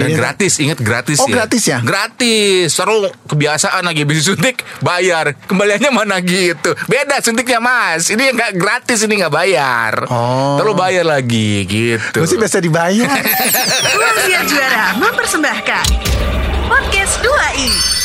Dan Jadi- gratis, ingat gratis Oh, ya. gratis ya? Gratis. Seru kebiasaan lagi habis suntik bayar. Kembaliannya mana gitu. Beda suntiknya Mas. Ini nggak gratis, ini nggak bayar. Oh. Terus bayar lagi gitu. Sih biasa dibayar. Ruang Siar Juara mempersembahkan Podcast 2i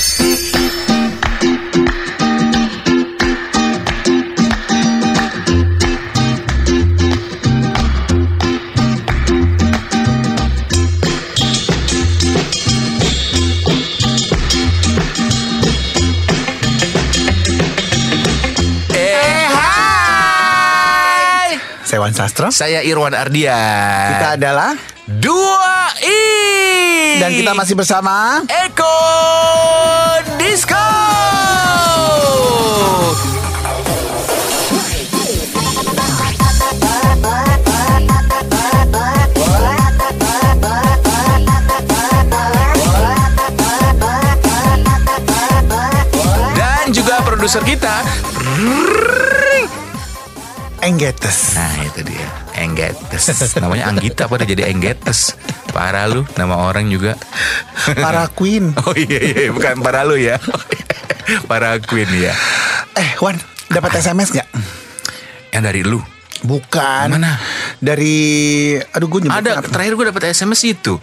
Saya Wan Sastro. Saya Irwan Ardian. Kita adalah dua i dan kita masih bersama Eko Disco. Dan juga produser kita Enggetes. Nah itu dia. Enggetes. Namanya Anggita pada jadi Enggetes. Parah lu Nama orang juga. Para Queen. Oh iya iya. Bukan para lu ya. Para Queen ya Eh, Wan, dapat SMS nggak? Yang dari lu? Bukan. Mana? Dari aduh gue Ada apa? Terakhir gue dapat SMS itu.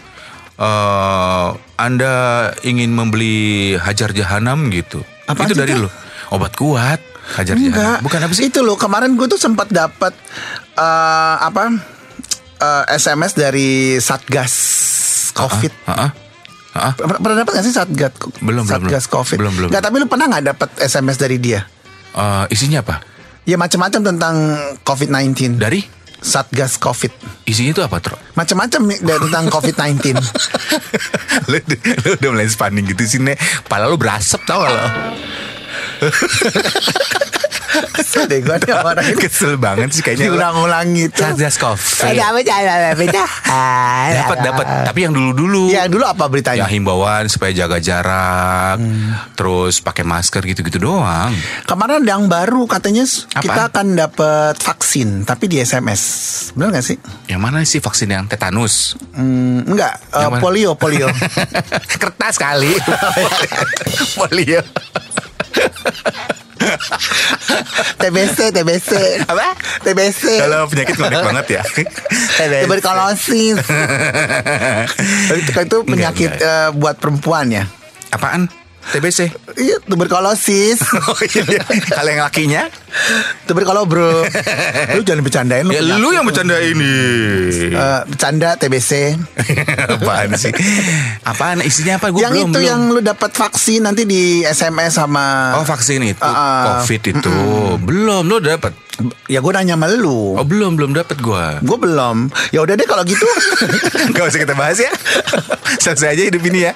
Eh Anda ingin membeli Hajar Jahanam gitu. Apaan Itu dari lu. Obat kuat Hajar Enggak. Jahanam Bukan apa sih Itu loh, kemarin gue tuh sempat dapat eh, apa? eh, SMS dari Satgas Covid. Heeh. Heeh. Pernah pernah dapat gak sih Satgas Belum, belum, Satgas belum. Covid? Belum, belum. Nggak, tapi lu pernah nggak dapat SMS dari dia? Eh, Isinya apa? Ya macam-macam tentang COVID-19. Dari Satgas Covid. Isinya itu apa Tro? Macam-macam tentang COVID-19. lu, lu udah mulai spanding gitu sih Nek Pala lu berasap tau gak lo Kesel deh gue ada orang ini Kesel banget sih kayaknya diulang-ulang gitu. Satgas Covid Ada apa. Dapat dapat Tapi yang dulu-dulu Ya dulu apa beritanya? Ya himbauan supaya jaga jarak Terus pakai masker gitu-gitu doang Kemarin ada yang baru katanya Apaan? kita akan dapat vaksin tapi di SMS. Benar gak sih? Yang mana sih vaksin yang tetanus? Hmm, enggak, eh, Yang mana? polio, polio. Kertas kali Polio TBC, TBC. Apa? TBC. Kalau penyakit ngorek banget ya Tuberkulosis. itu itu penyakit enggak. eh, buat perempuan ya. Apaan? TBC Iya, tuberkulosis. Oh iya Kalau yang lakinya Tuberkulosis, Bro. Lu jangan bercandain lu. Ya lu yang bercanda ini Eh, bercanda TBC. Apaan sih? Apaan isinya apa? Gue yang belum itu belum. yang lu dapat vaksin nanti di SMS sama Oh vaksin itu ah. Covid itu Belum Lu dapet Ya gue nanya sama lu. Oh belum Belum dapet gue Gue belum. Ya udah deh kalau gitu. Gak usah kita bahas ya. Selesai aja hidup ini ya.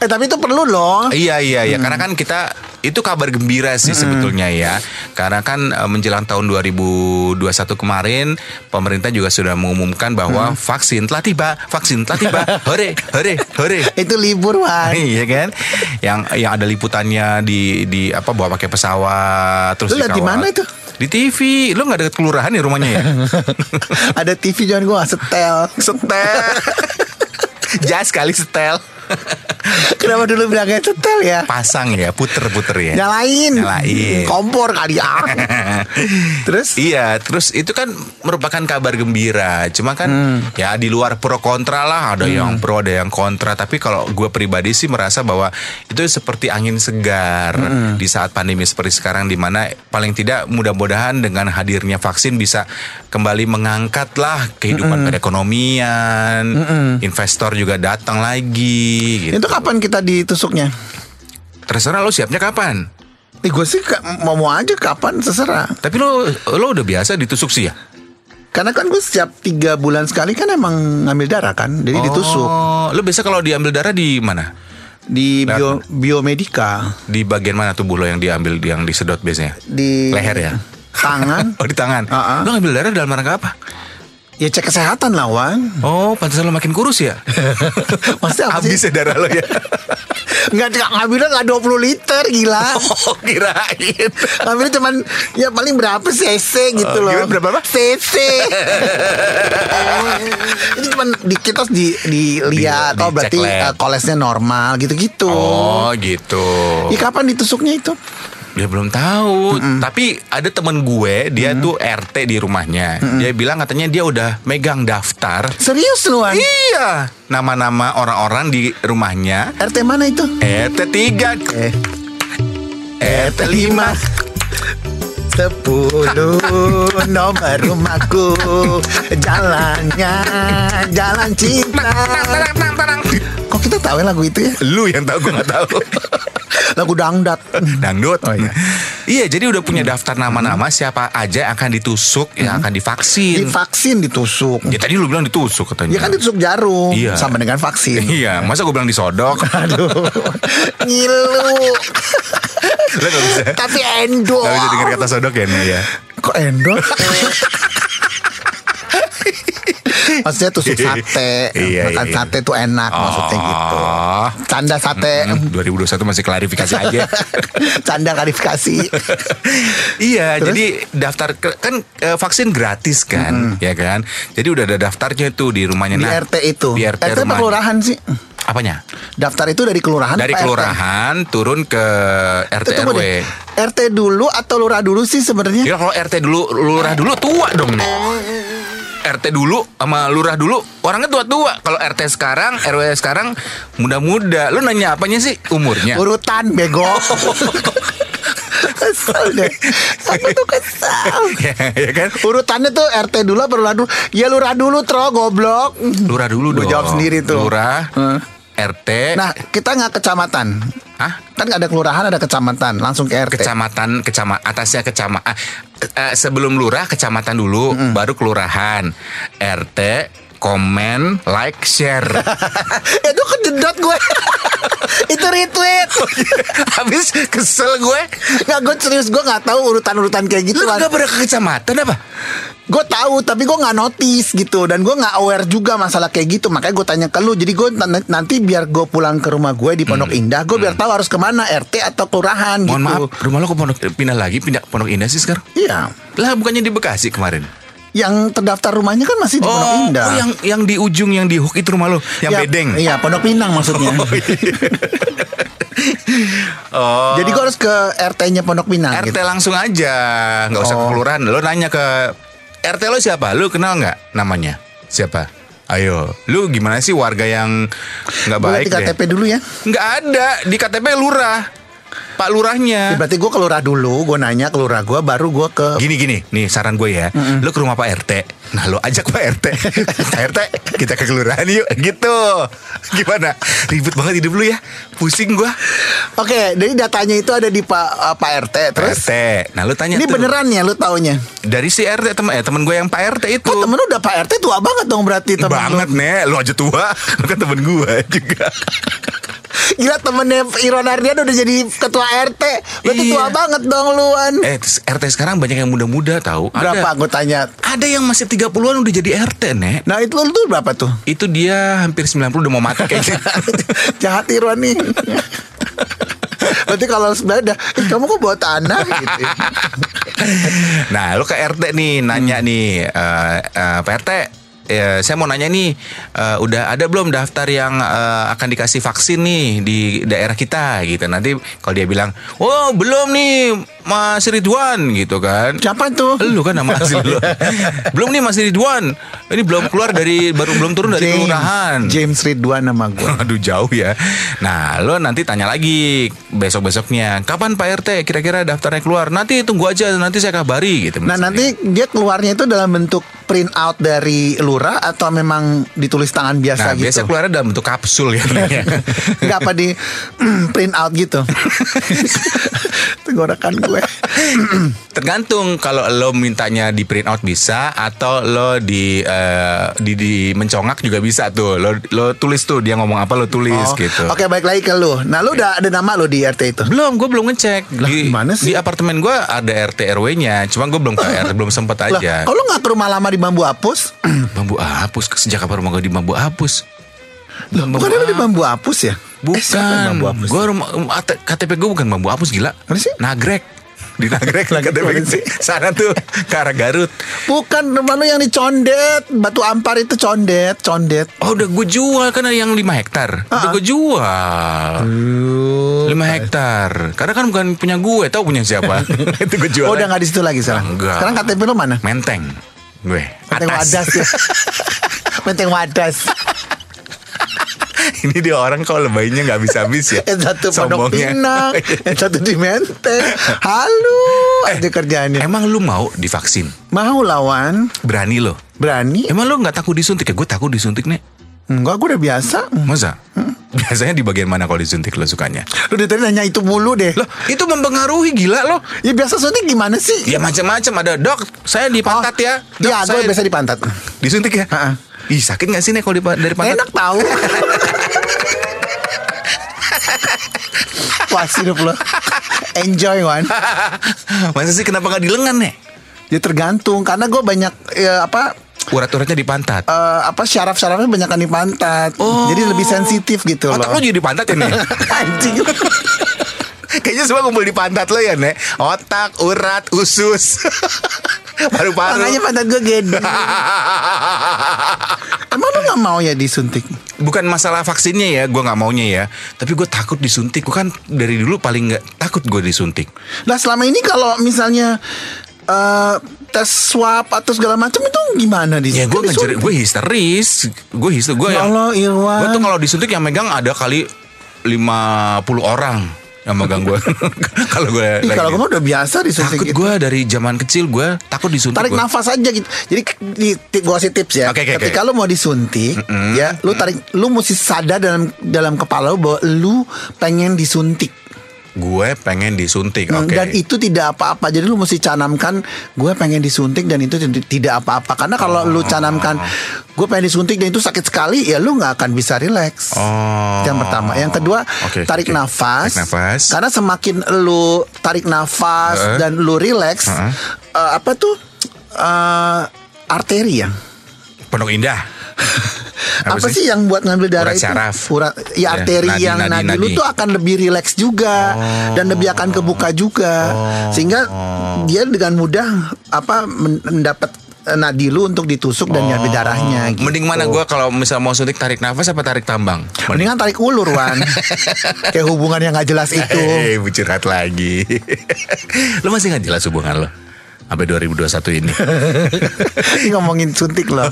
Eh tapi itu perlu loh. Iya iya iya. Karena kan kita Itu kabar gembira sih sebetulnya ya. Karena kan eh, menjelang tahun 2021 kemarin Pemerintah juga sudah mengumumkan bahwa Vaksin telah tiba Vaksin telah tiba. Hore Hore Hore. Itu libur Wan. Iya kan, yang yang ada liputannya di di apa bawa pakai pesawat terus Lu di mana itu? Di TV. Lu nggak deket kelurahan ya rumahnya ya? Ada TV jangan gue setel setel. Jas kali setel. Kenapa dulu bilangnya setel ya Pasang ya, puter-puter ya. Nyalain Nyalain. Kompor kali ya Terus Iya, terus itu kan merupakan kabar gembira. Cuma kan Hmm. ya di luar pro kontra lah, ada yang pro, ada yang kontra. Tapi kalau gue pribadi sih merasa bahwa itu seperti angin segar Hmm. di saat pandemi seperti sekarang, di mana paling tidak mudah-mudahan dengan hadirnya vaksin bisa kembali mengangkat lah kehidupan Hmm. perekonomian, investor juga datang lagi. Gitu. Itu kapan kita ditusuknya Terserah lo siapnya kapan. Eh gue sih mau mau aja kapan terserah Tapi lo lo udah biasa ditusuk sih ya? Karena kan gue setiap tiga bulan sekali kan emang ngambil darah kan Jadi ditusuk Oh, lo biasa kalau diambil darah di mana? Di bio, biomedika Di bagian mana tubuh lo yang diambil yang disedot biasanya? Di Leher ya? Tangan Oh di tangan. Ah, ah. Lo ngambil darah dalam rangka apa? Ya cek kesehatan lah Wan Oh, pantesan lo makin kurus ya? Maksudnya apa sih? Habis ya darah lo ya? Nggak, ngambilnya nggak 20 liter gila oh, kirain. Ngambilnya cuman Ya paling berapa cc gitu Oh, loh gimana, berapa, apa? cc Ini cuman di, kita di, dilihat Di- Oh berarti dicek lab. eh, kolesnya normal gitu-gitu Oh, gitu. Ya kapan ditusuknya itu? Dia belum tahu. Tapi ada temen gue, dia tuh RT di rumahnya. Dia bilang katanya dia udah megang daftar. Serius lu? Iya, nama-nama orang-orang di rumahnya. RT mana itu? RT 3 Eh RT 5 Sepuluh nomor rumahku Jalannya Jalan cinta Kok kita tahu ya lagu itu ya? Lu yang tahu gue gak tahu. Lagu dangdat Dangdut. Oh, iya. iya, jadi udah punya daftar nama-nama siapa aja yang akan ditusuk, yang akan divaksin. Divaksin ditusuk Ya tadi lu bilang ditusuk katanya. Ya kan ditusuk jarum Iya. Sama dengan vaksin Iya, masa gue bilang disodok? Aduh Ngilu Lu gak bisa. Tapi endo Gak bisa denger kata sodok ya nih ya. Kok endo? Maksudnya tusuk sate Iya, Makan iya. sate tuh enak Maksudnya gitu Oh. Canda sate Hmm, 2021 masih klarifikasi aja. Canda klarifikasi iya, Terus? jadi daftar kan eh, vaksin gratis kan, ya kan. Jadi udah ada daftarnya tuh di rumahnya. Di Nah, RT itu Di RT, RT apa rumahnya. kelurahan sih? Apanya? Daftar itu dari kelurahan Dari apa RT? kelurahan turun ke RT Itu RW. deh. RT dulu atau lurah dulu sih sebenarnya? Ya kalau RT dulu, lurah dulu tua dong. RT dulu sama lurah dulu orangnya tua-tua. Kalau RT sekarang, RW sekarang muda-muda. Lu nanya apanya sih umurnya? Urutan bego. kesel deh. Aku tuh kesel. ya, ya kan? Urutannya tuh RT dulu apa lurah dulu? Ya lurah dulu tro goblok. Lurah dulu dong. jawab sendiri tuh. Lurah. RT, Nah, kita nggak kecamatan. Hah? Kan ada kelurahan, ada kecamatan, langsung ke RT. kecamatan kecama atasnya kecamatan sebelum lurah kecamatan dulu baru kelurahan RT komen like share. Itu kejedot gue. itu retweet. habis kesel gue. Nggak, gue serius gue nggak tahu urutan-urutan kayak gitu. Lu kan. gak pernah ke kecamatan apa? Gue tahu tapi gue nggak notice gitu. Dan gue nggak aware juga masalah kayak gitu. Makanya gue tanya ke lu. Jadi gue nan- nanti biar gue pulang ke rumah gue di Pondok Indah gue biar tahu harus ke mana RT atau kelurahan mohon gitu. maaf rumah lo ke pondok pindah lagi pindah ke pondok indah sih sekarang? Iya. lah bukannya di bekasi kemarin Yang terdaftar rumahnya kan masih di Pondok oh, Indah. oh yang yang di ujung yang di hook itu rumah lo? Yang Ya, bedeng? Iya, Pondok Pinang maksudnya. oh Jadi gue harus ke RT-nya Pondok Pinang RT gitu. langsung aja nggak usah ke Oh. kelurahan. Lo nanya ke RT lo siapa? Lu kenal nggak namanya? Siapa? Ayo. Lu gimana sih warga yang nggak baik di deh? KTP dulu ya. nggak ada. Di KTP lurah pak Ya, lurahnya berarti gue ke lurah dulu, gue nanya ke lurah gue, baru gue ke Gini gini, nih saran gue ya, lu ke rumah Pak RT, nah lu ajak Pak RT, Pak RT kita ke kelurahan yuk, gitu, gimana? Ribet banget hidup lu ya, pusing gue. Oke, jadi datanya itu ada di Pak eh, Pak RT. Pak Terus RT, nah lu tanya ini tuh, beneran ya lu taunya? dari si RT temen, eh, temen gue yang Pak RT itu. Oh temen lu udah Pak RT tua banget dong berarti temen banget lu. nih, lu aja tua, lu kan temen gue juga. Gila temennya Iron Ardian udah jadi ketua RT Berarti Iya. tua banget dong luan Eh RT sekarang banyak yang muda-muda tahu. Berapa Ada, anggotanya? ada yang masih 30-an udah jadi RT, Nek. Nah itu lu tuh berapa tuh? Itu dia hampir 90 udah mau mati kayaknya. Jahat Irwan nih Berarti kalau sebenarnya eh, Kamu kok bawa tanah gitu ya. nah, lu ke RT nih nanya nih eh eh, Pak RT eh, saya mau nanya nih eh, udah ada belum daftar yang eh, akan dikasih vaksin nih di daerah kita gitu. Nanti kalau dia bilang oh belum nih Mas Ridwan gitu kan. Siapa tuh? lu kan nama asli lu. Belum nih Mas Ridwan. Ini belum keluar dari baru belum turun dari kelurahan. James Ridwan nama gue Aduh jauh ya. Nah lo nanti tanya lagi Besok-besoknya Kapan Pak RT kira-kira daftarnya keluar? Nanti tunggu aja Nanti saya kabari gitu Nah misalnya. nanti dia keluarnya itu dalam bentuk print out dari lurah atau memang ditulis tangan biasa Nah gitu? biasa keluarnya dalam bentuk kapsul ya. Enggak apa di print out gitu. Tenggorokan gue. Tergantung kalau lo mintanya di print out bisa atau lo di eh, di, di mencongak juga bisa tuh. Lo lo tulis tuh dia ngomong apa lo tulis Oh, gitu. Oke baik lagi ke lu. Nah lu udah ada nama lu di RT itu. Belum, gue belum ngecek. Lah, di, gimana sih? Di apartemen gue ada RT RW-nya, cuma gue belum ke RT, belum sempet Lah, aja. kalau nggak ke rumah lama di bambu apus? Bambu apus sejak kapan rumah gue di bambu apus? Loh, Bambu bukan di bambu apus ya? Eh, Bukan. bambu apus? Gue rumah um, KTP gue bukan bambu apus gila. Mana sih? Nagrek. Di Nagrek lah KTP mana sih? Sana tuh ke arah Garut. Bukan rumah lu yang di Condet Batu Ampar itu Condet Condet Oh udah gue jual kan ada yang 5 hektar. Udah gue jual. 5 hektar. Karena kan bukan punya gue, tahu punya siapa. Itu gue jual. Oh udah gak di situ lagi sekarang Enggak. Sekarang KTP lu mana? Menteng. Gue. Menteng. Wadas ya Menteng Wadas Ini dia orang kalau lebaynya nggak habis-habis ya. Yang satu Pondok. Pinang Yang satu di Menteng Halo Eh, Ada kerjaannya Emang lu mau divaksin? Mau lawan Berani lo? Berani Emang lu nggak takut disuntik ya? Gue takut disuntik nih. Enggak gue udah biasa Masa? Biasanya di bagian mana kalau disuntik lo sukanya? Lu dari tadi nanya itu mulu deh Loh, itu mempengaruhi gila lo. Ya biasa suntik gimana sih? Ya macam-macam ada dok. Saya di pantat Oh, ya. Dok, Iya gue saya biasa di pantat disuntik ya. Ha-ha. Ih sakit nggak sih nih kalau dari pantat? Enak tahu. Puas hidup lo. Enjoy one. Masa sih kenapa nggak di lengan nih? Ya tergantung karena gue banyak ya, apa Urat-uratnya di pantat. eh, apa syaraf-syarafnya banyak di pantat. Jadi lebih sensitif gitu loh. Otak lo jadi pantat ya nih? Anjing. Kayaknya semua kumpul di pantat lo ya nek. Otak, urat, usus. Paru-paru. Makanya pantat gue gede. Emang lu gak mau ya disuntik? Bukan masalah vaksinnya ya, gue nggak maunya ya. Tapi gue takut disuntik. Gue kan dari dulu paling nggak takut gue disuntik. Nah selama ini kalau misalnya eh, tes swab atau segala macam itu gimana di Ya gue disuntik? gue histeris. Gue histeris. Gue Ya Allah, Irwan. gue tuh kalau disuntik yang megang ada kali 50 orang yang megang gue. kalau gue kalau gue mah udah biasa disuntik takut gitu. gue dari zaman kecil gue takut disuntik. tarik gua. nafas aja gitu. Jadi di, gue kasih tips ya. Oke, oke, oke. Ketika lu mau disuntik, ya, lu tarik, lu mesti sadar dalam dalam kepala lu bahwa lu pengen disuntik. Gue pengen disuntik. Hmm, Oke. Dan itu tidak apa-apa. Jadi lu mesti canamkan gue pengen disuntik dan itu tid- tidak apa-apa. Karena kalau lu canamkan gue pengen disuntik dan itu sakit sekali, ya lu nggak akan bisa rileks. Oh. Yang pertama, yang kedua Oke, tarik oke. nafas. Tarik nafas. Karena semakin lu tarik nafas Heeh. dan lu rileks, Heeh. eh, apa tuh eh, arteri ya? Pondok Indah. Apa, sih? yang buat ngambil darah Urat itu? syaraf. Urat, Ya, ya arteri nadi, yang nadi, nadi, lu tuh akan lebih rileks juga dan lebih akan kebuka juga. Sehingga dia dengan mudah apa men- mendapat eh, nadi lu untuk ditusuk dan ngambil darahnya gitu. Mending mana gue kalau misal mau suntik tarik nafas apa tarik tambang? Mendingan tarik ulur Wan Kayak hubungan yang gak jelas itu Hei, curhat lagi. lo masih nggak jelas hubungan lo sampai 2021 ini. Ini ngomongin suntik loh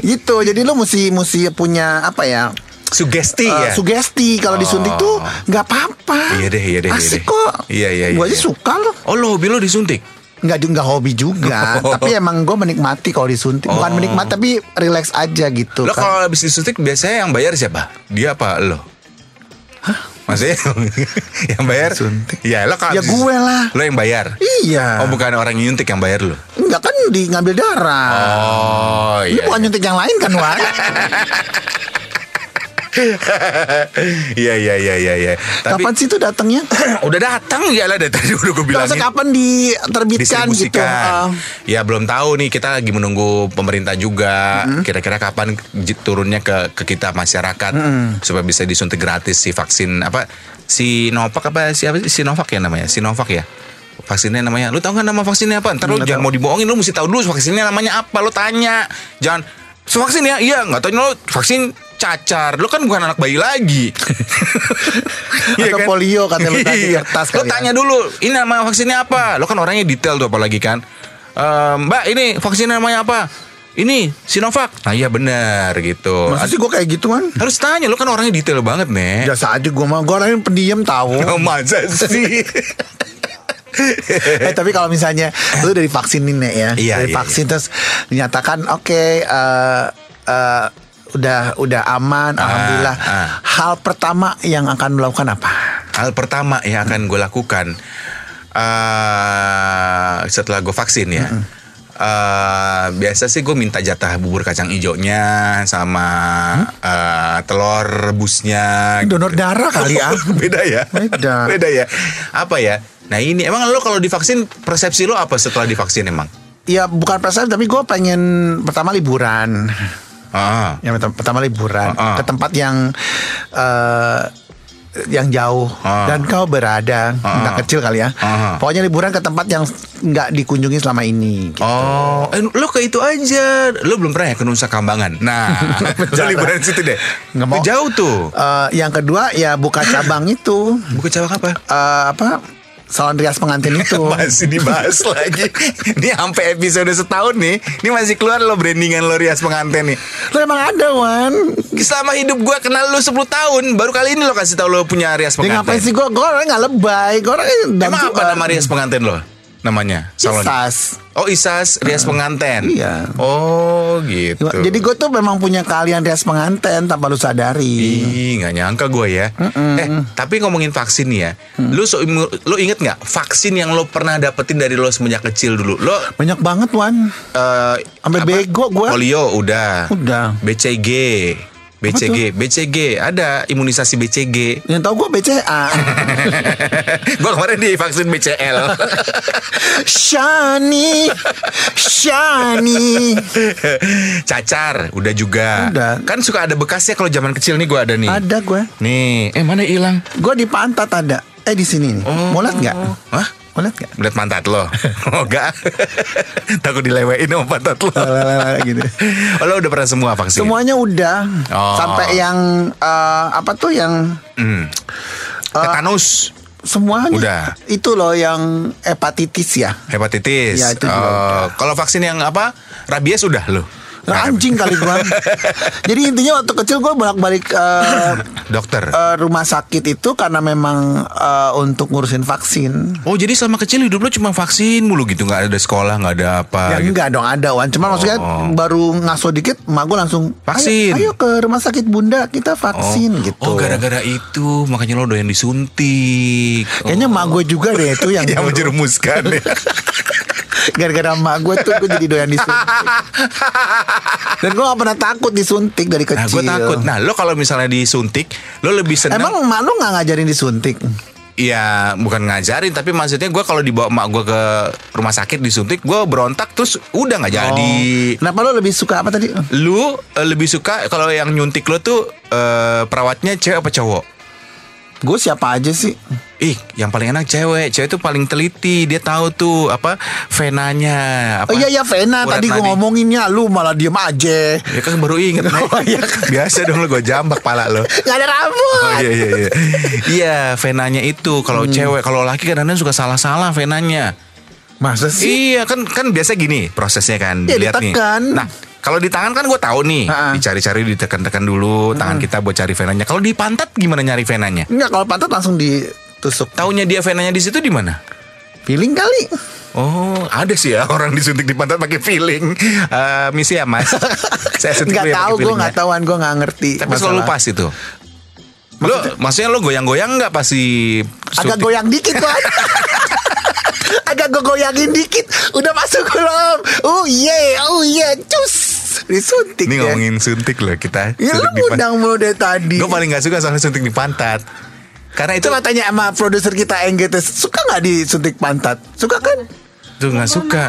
Gitu Jadi lu mesti mesti punya Apa ya Sugesti eh, ya. Sugesti Kalau disuntik tuh nggak apa-apa Iya deh, iya deh, iya Asik deh. kok Iya, iya, Gue iya, aja iya. suka loh oh lo hobi lo disuntik? nggak nggak hobi juga Oh. tapi emang gue menikmati kalau disuntik bukan Oh. menikmati tapi relax aja gitu Lo kan kalau habis disuntik biasanya yang bayar siapa? Dia apa lo? Maksudnya yang bayar? Suntik. Ya lo kalau Ya gue lah. Lo yang bayar? iya Oh bukan orang yang nyuntik yang bayar lo? nggak kan di ngambil darah Oh ini iya. bukan nyuntik yang lain kan Wan Iya iya iya iya. Tapi kapan sih itu datangnya? Udah datang ya lah dari tadi udah gue. Maksudnya kapan diterbitkan gitu. Uh, ya belum tahu nih kita lagi menunggu pemerintah juga. Kira-kira kapan turunnya ke ke kita masyarakat supaya bisa disuntik gratis si vaksin apa si Novak apa siapa sih? Sinovac ya namanya? Sinovac ya? Vaksinnya namanya lu tahu kan nama vaksinnya apa? Ntar lu Nggak jangan tahu. mau dibohongin lu mesti tahu dulu vaksinnya namanya apa. Lu tanya jangan "So, vaksin ya? Iya. Nggak tahu lu vaksin cacar lu kan bukan anak bayi lagi Iya Atau polio katanya lu tadi, Iya. kertas Lu ya. tanya dulu, ini nama vaksinnya apa? Lo kan orangnya detail tuh apalagi kan. Ehm, mbak, ini vaksinnya namanya apa? Ini Sinovac. Nah iya benar gitu. Masa sih gue kayak gitu kan Harus tanya, lo kan orangnya detail banget nih. Biasa aja gue mah Gue orangnya pendiam tahu Oh, masa sih? eh tapi kalau misalnya lu dari vaksin ini Nek, ya, Iya, dari iya, vaksin terus dinyatakan oke eh, eh, udah udah aman, alhamdulillah. ah. Hal pertama yang akan melakukan apa? Hal pertama yang akan gue lakukan eh setelah gue vaksin ya. eh, biasa sih gue minta jatah bubur kacang hijaunya sama eh, telur rebusnya. Donor darah kali ya. Beda ya. Beda. Beda ya. Apa ya? Nah ini emang lo kalau divaksin persepsi lo apa setelah divaksin emang? ya bukan perasaan tapi gue pengen pertama liburan. Ah. Yang pertama, pertama liburan Ah, ah. ke tempat yang eh yang jauh Ah. dan kau berada Ah, nggak ah. kecil kali ya. Ah. Pokoknya liburan ke tempat yang nggak dikunjungi selama ini. gitu. Oh, eh, lo ke itu aja. Lo belum pernah ya ke Nusa Kambangan. Nah, lo liburan situ deh. Nggak mau. Jauh tuh. Eh, yang kedua ya buka cabang itu Bukan cabang apa? Eh, apa salon rias pengantin itu. Masih dibahas lagi. Ini sampai episode setahun nih. Ini masih keluar lo brandingan lo rias pengantin nih. Lo emang ada Wan Selama hidup gue kenal lo 10 tahun, baru kali ini lo kasih tahu lo punya rias Dia ngapain pengantin. sih gue Gue orangnya gak lebay Gue orangnya Emang apa nama rias pengantin lo? Namanya? Salon. Isas Oh Isas rias pengantin. iya. Oh gitu. Jadi gue tuh memang punya keahlian rias pengantin Tanpa lu sadari Ih, nggak nyangka gue ya. Eh, tapi ngomongin vaksin nih ya, Mm. lu so, lu inget nggak vaksin yang lo pernah dapetin dari lo semenjak kecil dulu? Lo Banyak banget Wan eh, Sampai bego gua. Polio udah. Udah. BCG. BCG, BCG, ada imunisasi BCG. Yang tau gue BCA gue kemarin divaksin BCL. Shani Shani Cacar, udah juga. Udah. Kan suka ada bekasnya kalau zaman kecil nih gue ada nih. Ada gue Nih, eh mana hilang? Gue di pantat ada Eh di sini nih Mau liat gak? Hah? Mau liat gak? Lihat pantat lo? Oh enggak Takut dilewein sama pantat lo gitu. Oh lo udah pernah semua vaksin? Semuanya udah Oh. Sampai yang eh, Apa tuh yang Hmm. Tetanus Semuanya Udah. Itu loh yang hepatitis ya Hepatitis Ya, itu juga Oh, udah. Kalau vaksin yang apa? Rabies udah lo? Anjing kali gua. Jadi intinya waktu kecil gue bolak-balik eh, Dokter eh, rumah sakit itu karena memang eh, untuk ngurusin vaksin. Oh jadi selama kecil hidup lo cuma vaksin mulu gitu nggak ada sekolah nggak ada apa ya gitu. enggak dong ada Wan. Cuma maksudnya Oh. baru ngaso dikit, emak gue langsung Vaksin. Ayo, ayo ke rumah sakit bunda kita vaksin oh. gitu. Oh gara-gara itu makanya lo doyan disuntik. Kayaknya emak gue juga deh itu yang yang menjerumuskan ya. Gara-gara emak gue tuh gue jadi doyan disuntik. Dan gue gak pernah takut disuntik dari kecil. Nah gue takut. Nah lo kalau misalnya disuntik, lo lebih senang. Emang emak lu gak ngajarin disuntik? Iya bukan ngajarin tapi maksudnya gue kalau dibawa emak gue ke rumah sakit disuntik gue berontak terus udah nggak jadi. Oh. Kenapa lu lebih suka apa tadi? Lu eh, lebih suka kalau yang nyuntik lo tuh eh, perawatnya cewek apa cowok? Gue siapa aja sih? Ih, yang paling enak cewek. Cewek tuh paling teliti. Dia tahu tuh apa venanya. Apa, Oh iya iya Vena tadi gue ngomonginnya lu malah diem aja. Ya kan baru inget. Oh, iya. Biasa dong lo gue jambak pala lo. Gak ada rambut. Oh iya iya iya. Iya, venanya itu kalau Hmm. cewek, kalau laki kadang-kadang suka salah-salah venanya. Masa sih? Iya kan kan biasa gini prosesnya kan Ya, dilihat nih. ditekan. Nah kalau di tangan kan gue tahu nih Ha-ha. dicari-cari ditekan-tekan dulu tangan kita buat cari venanya. Kalau di pantat gimana nyari venanya? Enggak kalau pantat langsung ditusuk. Taunya dia venanya di situ di mana? Feeling kali. Oh ada sih ya orang disuntik di pantat pakai feeling. Eh misi ya mas. Saya suntik Nggak dulu ya tahu gue nggak ya. tahuan gue nggak ngerti. Tapi selalu pas itu. Lo maksudnya lo goyang-goyang nggak pasti Agak goyang dikit kan. Agak gue goyangin dikit Udah masuk belum Oh yeah Oh yeah Cus Disuntik Ini ya ngomongin suntik loh kita. Ya lu Suntik undang mulu dari tadi Gue paling gak suka soal suntik di pantat. Karena itu Coba tanya sama produser kita NGT Suka gak disuntik pantat? Suka kan? tuh nggak suka.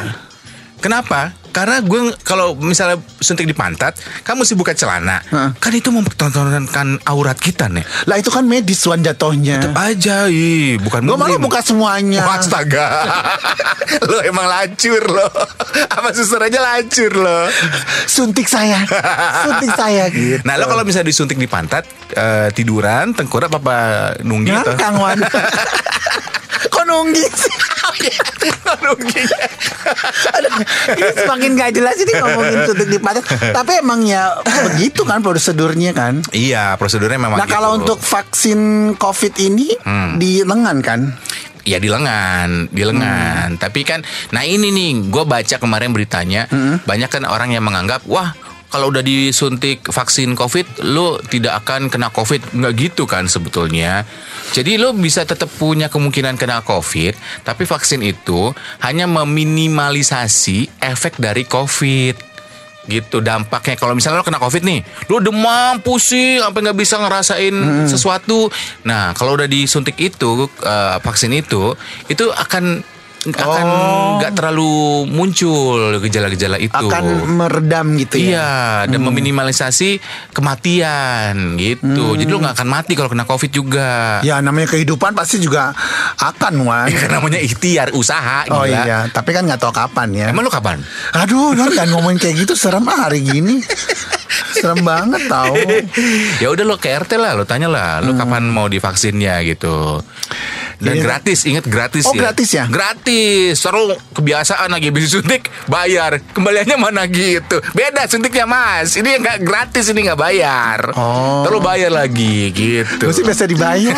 Kenapa? Karena gue kalau misalnya suntik di pantat, kamu mesti buka celana. Kan itu mempertontonkan aurat kita nih. Lah itu kan medis Wan jatohnya Tetep aja, ih, bukan Gue malah buka semuanya. Oh, astaga. Lo emang lacur lo. Apa suster aja lacur lo. Suntik saya. Suntik saya. Gitu. Nah lo kalau misalnya disuntik di pantat eh, Tiduran, tengkurap apa nunggi tuh Ngangkang Wan. Kok nunggi sih? Aduh, ini semakin gak jelas ini ngomongin suntik di. Tapi emang ya begitu kan prosedurnya kan. Iya prosedurnya memang Nah gitu. kalau untuk vaksin COVID ini di lengan kan? Ya di lengan, di lengan. Tapi kan, nah ini nih, gue baca kemarin beritanya, banyak kan orang yang menganggap, wah kalau udah disuntik vaksin COVID, lo tidak akan kena COVID, nggak gitu kan sebetulnya. Jadi lo bisa tetap punya kemungkinan kena COVID, tapi vaksin itu hanya meminimalisasi efek dari COVID. Gitu dampaknya. Kalau misalnya lo kena covid nih lo demam pusing sampai nggak bisa ngerasain sesuatu. Nah kalau udah disuntik itu eh, vaksin itu itu akan akan nggak terlalu muncul gejala-gejala itu. akan meredam gitu ya. Iya, dan meminimalisasi kematian gitu. Jadi lo nggak akan mati kalau kena covid juga. Ya namanya kehidupan pasti juga akan Wan. Kan namanya ikhtiar usaha. Oh gila. iya, tapi kan nggak tahu kapan ya. Emang lo kapan? Aduh, Don, jangan ngomongin kayak gitu serem ah hari gini. serem banget tau. ya udah lo ke RT lah, lo tanya lah, lo kapan mau divaksinnya gitu. Dan Jadi- gratis, ingat gratis Oh, ya. gratis ya? Gratis. Seru kebiasaan lagi habis suntik bayar. Kembaliannya mana gitu. Beda suntiknya Mas. Ini nggak gratis, ini nggak bayar. Oh. Terus bayar lagi gitu. Gue sih biasa dibayar.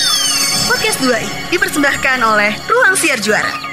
2i dipersembahkan oleh Ruang Siar Juara.